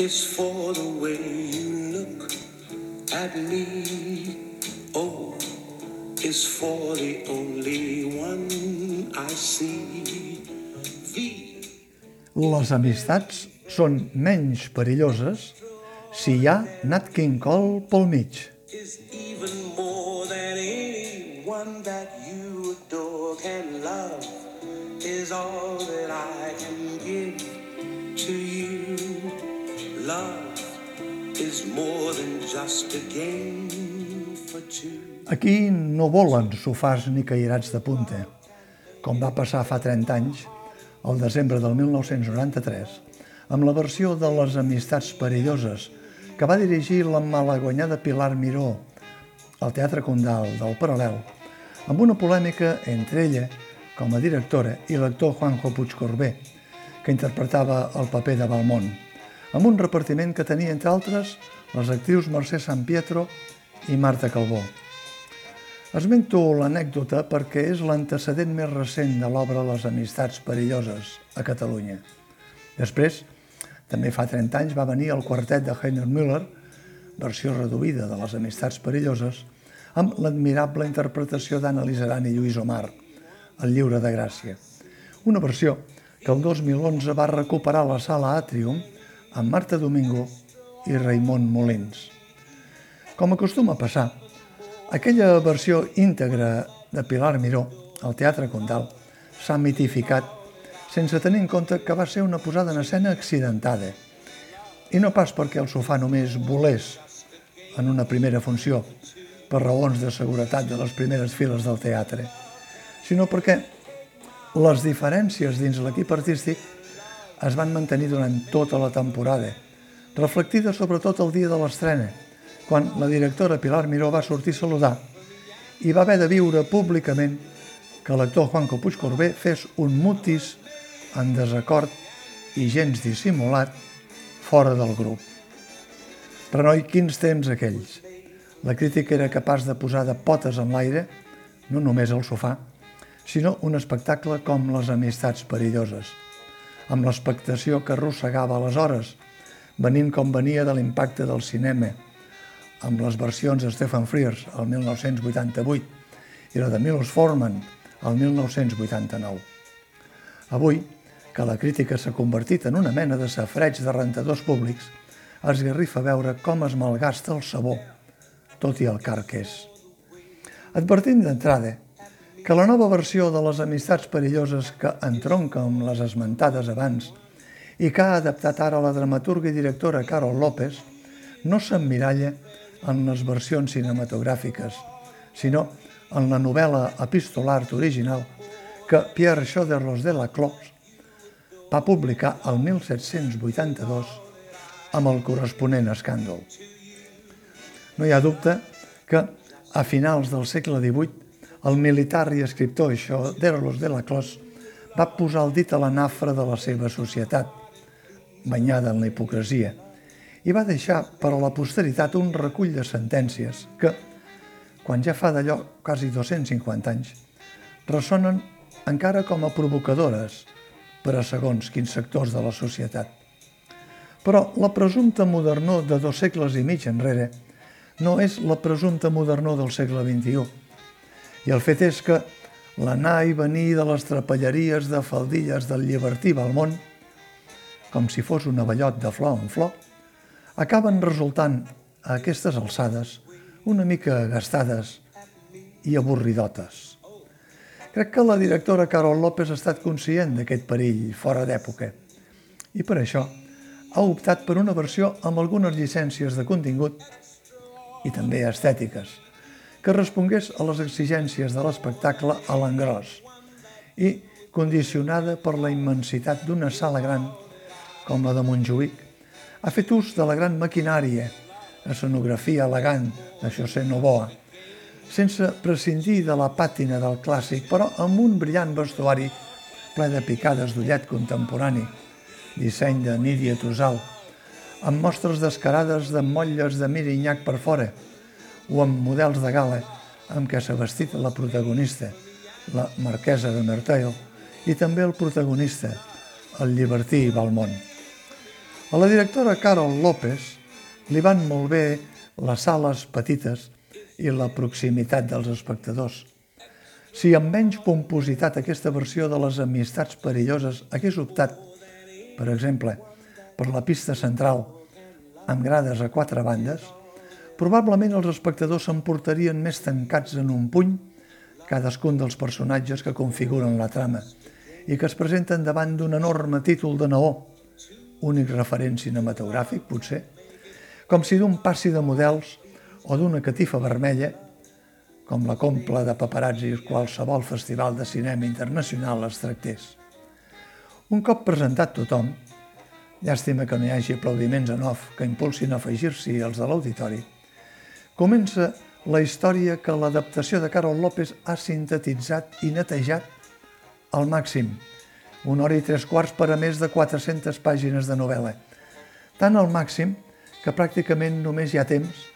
is for the way you look at me. O is for the only one I see. V Les amistats són menys perilloses si hi ha Nat King Cole pel mig. is even more than anyone that you adore can love is all that I can Aquí no volen sofars ni cairats de punta, com va passar fa 30 anys, al desembre del 1993, amb la versió de Les amistats perilloses, que va dirigir la malaguanyada Pilar Miró al Teatre Condal del Paral·lel, amb una polèmica entre ella, com a directora, i l'actor Juanjo Puigcorbé, que interpretava el paper de Balmont, amb un repartiment que tenia, entre altres, les actrius Mercè San Pietro i Marta Calbó. Esmento l'anècdota perquè és l'antecedent més recent de l'obra Les amistats perilloses a Catalunya. Després, també fa 30 anys, va venir el quartet de Heiner Müller, versió reduïda de Les amistats perilloses, amb l'admirable interpretació d'Anna Lizaran i Lluís Omar, El lliure de Gràcia. Una versió que el 2011 va recuperar la sala Atrium amb Marta Domingo i Raimon Molins. Com acostuma a passar, aquella versió íntegra de Pilar Miró al Teatre Condal s'ha mitificat sense tenir en compte que va ser una posada en escena accidentada i no pas perquè el sofà només volés en una primera funció per raons de seguretat de les primeres files del teatre, sinó perquè les diferències dins l'equip artístic es van mantenir durant tota la temporada, reflectida sobretot el dia de l'estrena, quan la directora Pilar Miró va sortir a saludar i va haver de viure públicament que l'actor Juanco Puigcorbé fes un mutis en desacord i gens dissimulat fora del grup. Però noi, quins temps aquells! La crítica era capaç de posar de potes en l'aire, no només el sofà, sinó un espectacle com les amistats perilloses, amb l'expectació que arrossegava aleshores, venint com venia de l'impacte del cinema, amb les versions de Stefan Frears el 1988 i la de Milos Forman el 1989. Avui, que la crítica s'ha convertit en una mena de safreig de rentadors públics, es garrifa veure com es malgasta el sabó, tot i el car que és. Advertint d'entrada que la nova versió de les amistats perilloses que entronca amb les esmentades abans i que ha adaptat ara la dramaturga i directora Carol López no s'emmiralla en les versions cinematogràfiques, sinó en la novel·la epistolar original que Pierre Choderlos de la Clos va publicar el 1782 amb el corresponent escàndol. No hi ha dubte que a finals del segle XVIII el militar i escriptor Choderlos de la Clos va posar el dit a la nafra de la seva societat, banyada en la hipocresia, i va deixar per a la posteritat un recull de sentències que, quan ja fa d'allò quasi 250 anys, ressonen encara com a provocadores per a segons quins sectors de la societat. Però la presumpta modernó de dos segles i mig enrere no és la presumpta modernó del segle XXI. I el fet és que l'anar i venir de les trapelleries de faldilles del llibertí Balmont, com si fos un avallot de flor en flor, acaben resultant a aquestes alçades una mica gastades i avorridotes. Crec que la directora Carol López ha estat conscient d'aquest perill fora d'època i per això ha optat per una versió amb algunes llicències de contingut i també estètiques, que respongués a les exigències de l'espectacle a l'engròs i condicionada per la immensitat d'una sala gran com la de Montjuïc, ha fet ús de la gran maquinària, escenografia elegant de José Novoa, sense prescindir de la pàtina del clàssic, però amb un brillant vestuari ple de picades d'ullet contemporani, disseny de Nídia Tosal, amb mostres descarades de motlles de mirinyac per fora o amb models de gala amb què s'ha vestit la protagonista, la marquesa de Merteuil, i també el protagonista, el llibertí Balmont. A la directora Carol López li van molt bé les sales petites i la proximitat dels espectadors. Si amb menys pompositat aquesta versió de les amistats perilloses hagués optat, per exemple, per la pista central, amb grades a quatre bandes, probablement els espectadors s'emportarien més tancats en un puny cadascun dels personatges que configuren la trama i que es presenten davant d'un enorme títol de neó, únic referent cinematogràfic, potser, com si d'un passi de models o d'una catifa vermella, com la compla de paparazzis qualsevol festival de cinema internacional es tractés. Un cop presentat tothom, llàstima que no hi hagi aplaudiments en off que impulsin a afegir-s'hi els de l'auditori, comença la història que l'adaptació de Carol López ha sintetitzat i netejat al màxim, una hora i tres quarts per a més de 400 pàgines de novel·la. Tan al màxim que pràcticament només hi ha temps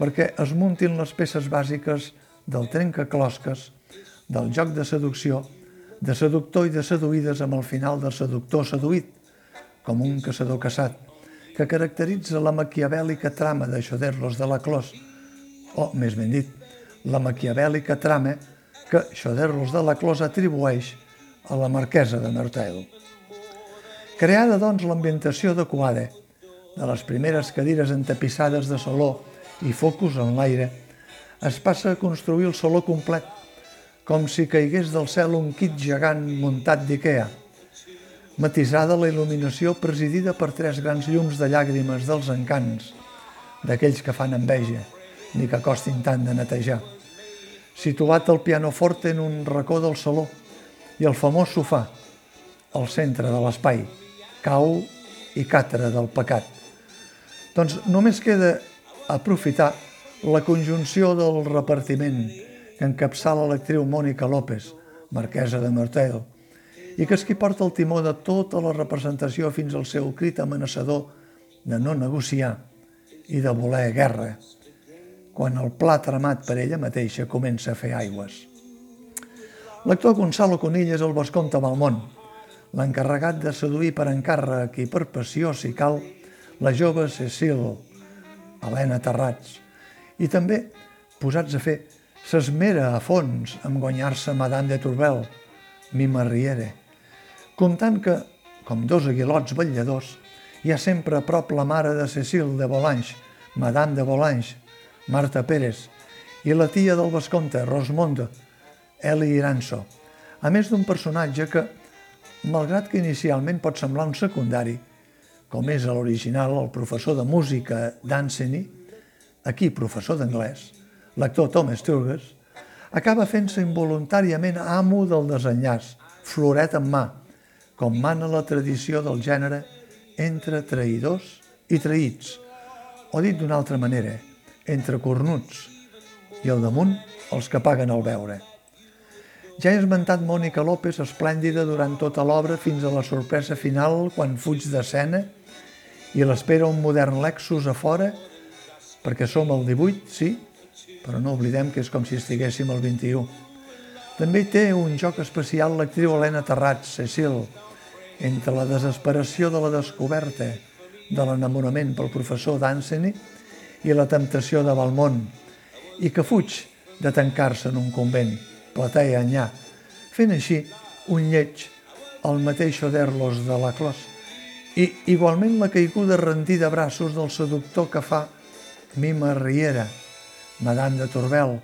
perquè es muntin les peces bàsiques del trencaclosques, del joc de seducció, de seductor i de seduïdes amb el final de seductor seduït, com un caçador caçat, que caracteritza la maquiavèlica trama de Xoderlos de la Clos, o, més ben dit, la maquiavèlica trama que Xoderlos de la Clos atribueix a la marquesa de Mertel. Creada, doncs, l'ambientació adequada, de les primeres cadires entapissades de saló i focus en l'aire, es passa a construir el saló complet, com si caigués del cel un kit gegant muntat d'Ikea. Matisada la il·luminació presidida per tres grans llums de llàgrimes dels encants, d'aquells que fan enveja, ni que costin tant de netejar. Situat el pianoforte en un racó del saló i el famós sofà, al centre de l'espai, cau i càtera del pecat. Doncs només queda aprofitar la conjunció del repartiment que encapçala l'actriu Mònica López, marquesa de Martel, i que és qui porta el timó de tota la representació fins al seu crit amenaçador de no negociar i de voler guerra, quan el pla tramat per ella mateixa comença a fer aigües. L'actor Gonzalo Conill és el Vescomte Balmont, l'encarregat de seduir per encàrrec i per passió, si cal, la jove Cecil, Helena Terrats, i també, posats a fer, s'esmera a fons amb guanyar-se Madame de Tourbel, Mima Riere, comptant que, com dos aguilots vetlladors, hi ha sempre a prop la mare de Cecil de Volange, Madame de Volange, Marta Pérez, i la tia del Vescomte, Rosmonda, Eli Iranso, a més d'un personatge que, malgrat que inicialment pot semblar un secundari, com és a l'original el professor de música d'Anseny, aquí professor d'anglès, l'actor Tom Sturges, acaba fent-se involuntàriament amo del desenllaç, floret en mà, com mana la tradició del gènere entre traïdors i traïts, o dit d'una altra manera, entre cornuts i al damunt els que paguen el veure. Ja he esmentat Mònica López esplèndida durant tota l'obra fins a la sorpresa final quan fuig d'escena i l'espera un modern Lexus a fora, perquè som al 18, sí, però no oblidem que és com si estiguéssim al 21. També té un joc especial l'actriu Helena Terrats, Cecil, entre la desesperació de la descoberta de l'enamorament pel professor d'Anseny i la temptació de Balmont, i que fuig de tancar-se en un convent, platea enllà, fent així un lleig al mateix Oderlos de la Clos, i igualment la caiguda rendir de braços del seductor que fa Mima Riera, Madame de Torbel,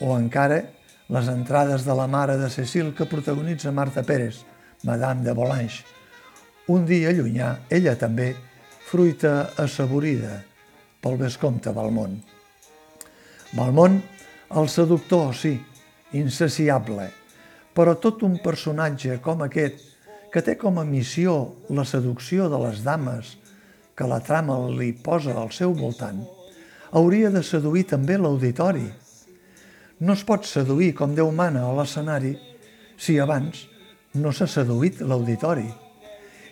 o encara les entrades de la mare de Cecil que protagonitza Marta Pérez, Madame de Volange. Un dia llunyà, ella també, fruita assaborida pel vescomte Balmont. Balmont, el seductor, sí, insaciable, però tot un personatge com aquest que té com a missió la seducció de les dames que la trama li posa al seu voltant, hauria de seduir també l'auditori. No es pot seduir com Déu mana a l'escenari si abans no s'ha seduït l'auditori.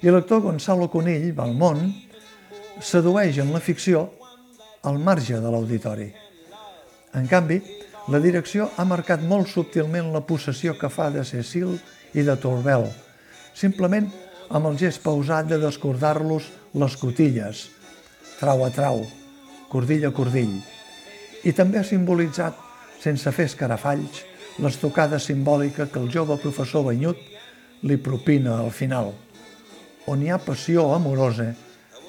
I l'actor Gonzalo Conill, Balmont, sedueix en la ficció al marge de l'auditori. En canvi, la direcció ha marcat molt subtilment la possessió que fa de Cecil i de Torbel, simplement amb el gest pausat de descordar-los les cotilles, trau a trau, cordill a cordill, i també ha simbolitzat, sense fer escarafalls, l'estocada simbòlica que el jove professor Banyut li propina al final. On hi ha passió amorosa,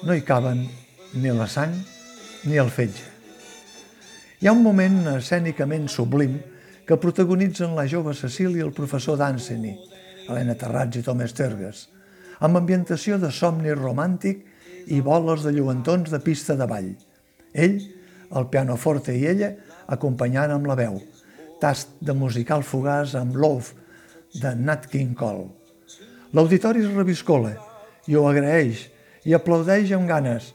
no hi caben ni la sang ni el fetge. Hi ha un moment escènicament sublim que protagonitzen la jove Cecília i el professor d'Anseny, Helena Terrats i Tom Estergues, amb ambientació de somni romàntic i boles de lluentons de pista de ball. Ell, el pianoforte i ella, acompanyant amb la veu. Tast de musical fugaç amb Love, de Nat King Cole. L'auditori es reviscola i ho agraeix i aplaudeix amb ganes,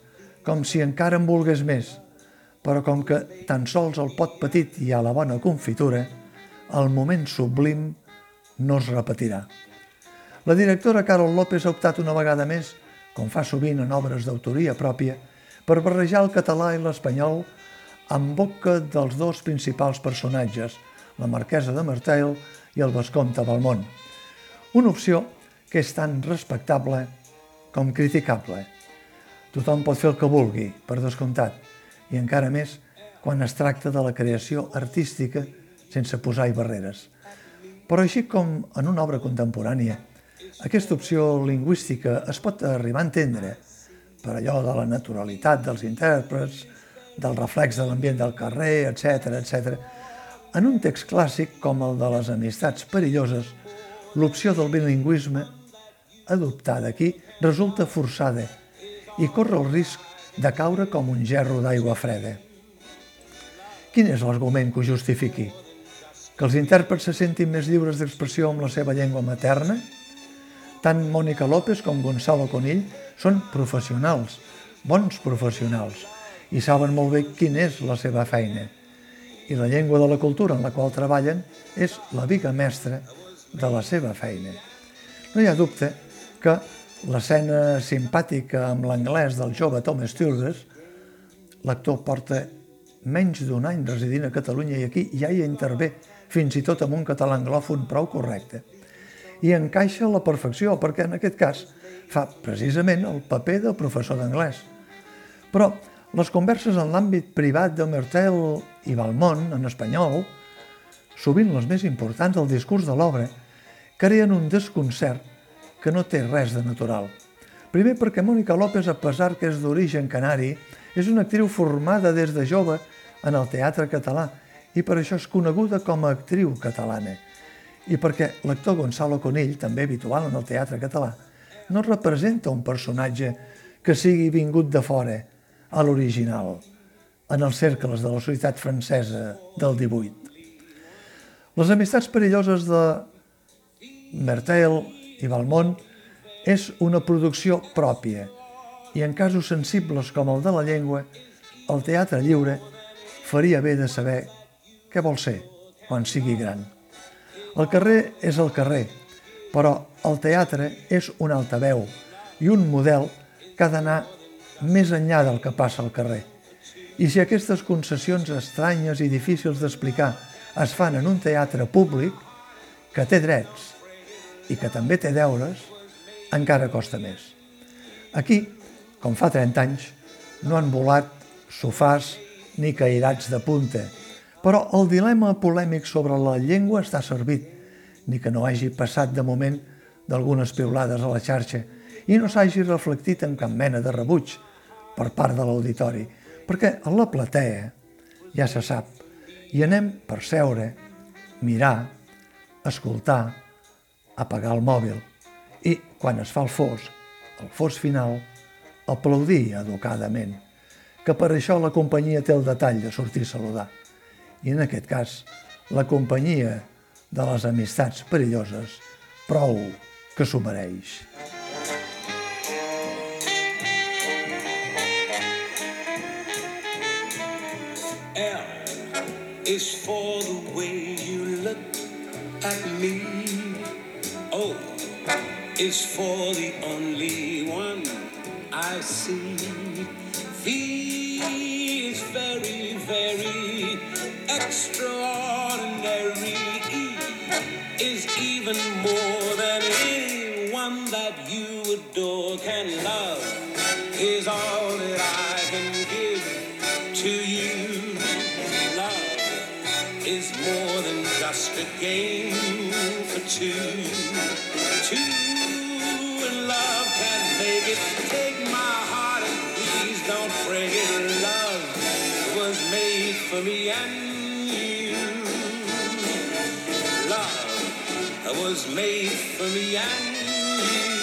com si encara en volgués més. Però com que tan sols el pot petit hi ha la bona confitura, el moment sublim no es repetirà. La directora Carol López ha optat una vegada més, com fa sovint en obres d'autoria pròpia, per barrejar el català i l'espanyol en boca dels dos principals personatges, la marquesa de Martel i el vescomte Balmont. Una opció que és tan respectable com criticable. Tothom pot fer el que vulgui, per descomptat, i encara més quan es tracta de la creació artística sense posar-hi barreres. Però així com en una obra contemporània, aquesta opció lingüística es pot arribar a entendre per allò de la naturalitat dels intèrprets, del reflex de l'ambient del carrer, etc etc. En un text clàssic com el de les amistats perilloses, l'opció del bilingüisme adoptada aquí resulta forçada i corre el risc de caure com un gerro d'aigua freda. Quin és l'argument que ho justifiqui? Que els intèrprets se sentin més lliures d'expressió amb la seva llengua materna? Tant Mònica López com Gonzalo Conill són professionals, bons professionals, i saben molt bé quina és la seva feina. I la llengua de la cultura en la qual treballen és la viga mestra de la seva feina. No hi ha dubte que l'escena simpàtica amb l'anglès del jove Tom Sturges, l'actor porta menys d'un any residint a Catalunya i aquí ja hi intervé, fins i tot amb un català anglòfon prou correcte. I encaixa a la perfecció, perquè en aquest cas fa precisament el paper de professor d'anglès. Però les converses en l'àmbit privat de Mertel i Balmont, en espanyol, sovint les més importants del discurs de l'obra, creen un desconcert que no té res de natural. Primer perquè Mònica López, a pesar que és d'origen canari, és una actriu formada des de jove en el teatre català i per això és coneguda com a actriu catalana. I perquè l'actor Gonzalo Conill, també habitual en el teatre català, no representa un personatge que sigui vingut de fora, a l'original, en els cercles de la societat francesa del 18. Les amistats perilloses de Mertel i Valmont és una producció pròpia i en casos sensibles com el de la llengua, el teatre lliure faria bé de saber què vol ser quan sigui gran. El carrer és el carrer, però el teatre és un altaveu i un model que ha d'anar més enllà del que passa al carrer. I si aquestes concessions estranyes i difícils d'explicar es fan en un teatre públic, que té drets i que també té deures, encara costa més. Aquí, com fa 30 anys, no han volat sofàs ni cairats de punta, però el dilema polèmic sobre la llengua està servit, ni que no hagi passat de moment d'algunes piulades a la xarxa i no s'hagi reflectit en cap mena de rebuig per part de l'auditori, perquè a la platea, ja se sap, hi anem per seure, mirar, escoltar, apagar el mòbil i, quan es fa el fos, el fos final, aplaudir educadament, que per això la companyia té el detall de sortir a saludar. I en aquest cas, la companyia de les amistats perilloses prou que s'ho mereix. L is for the way you look at me. O is for the only one I see. V is very, very extraordinary. E is even more for me and you. Love was made for me and you.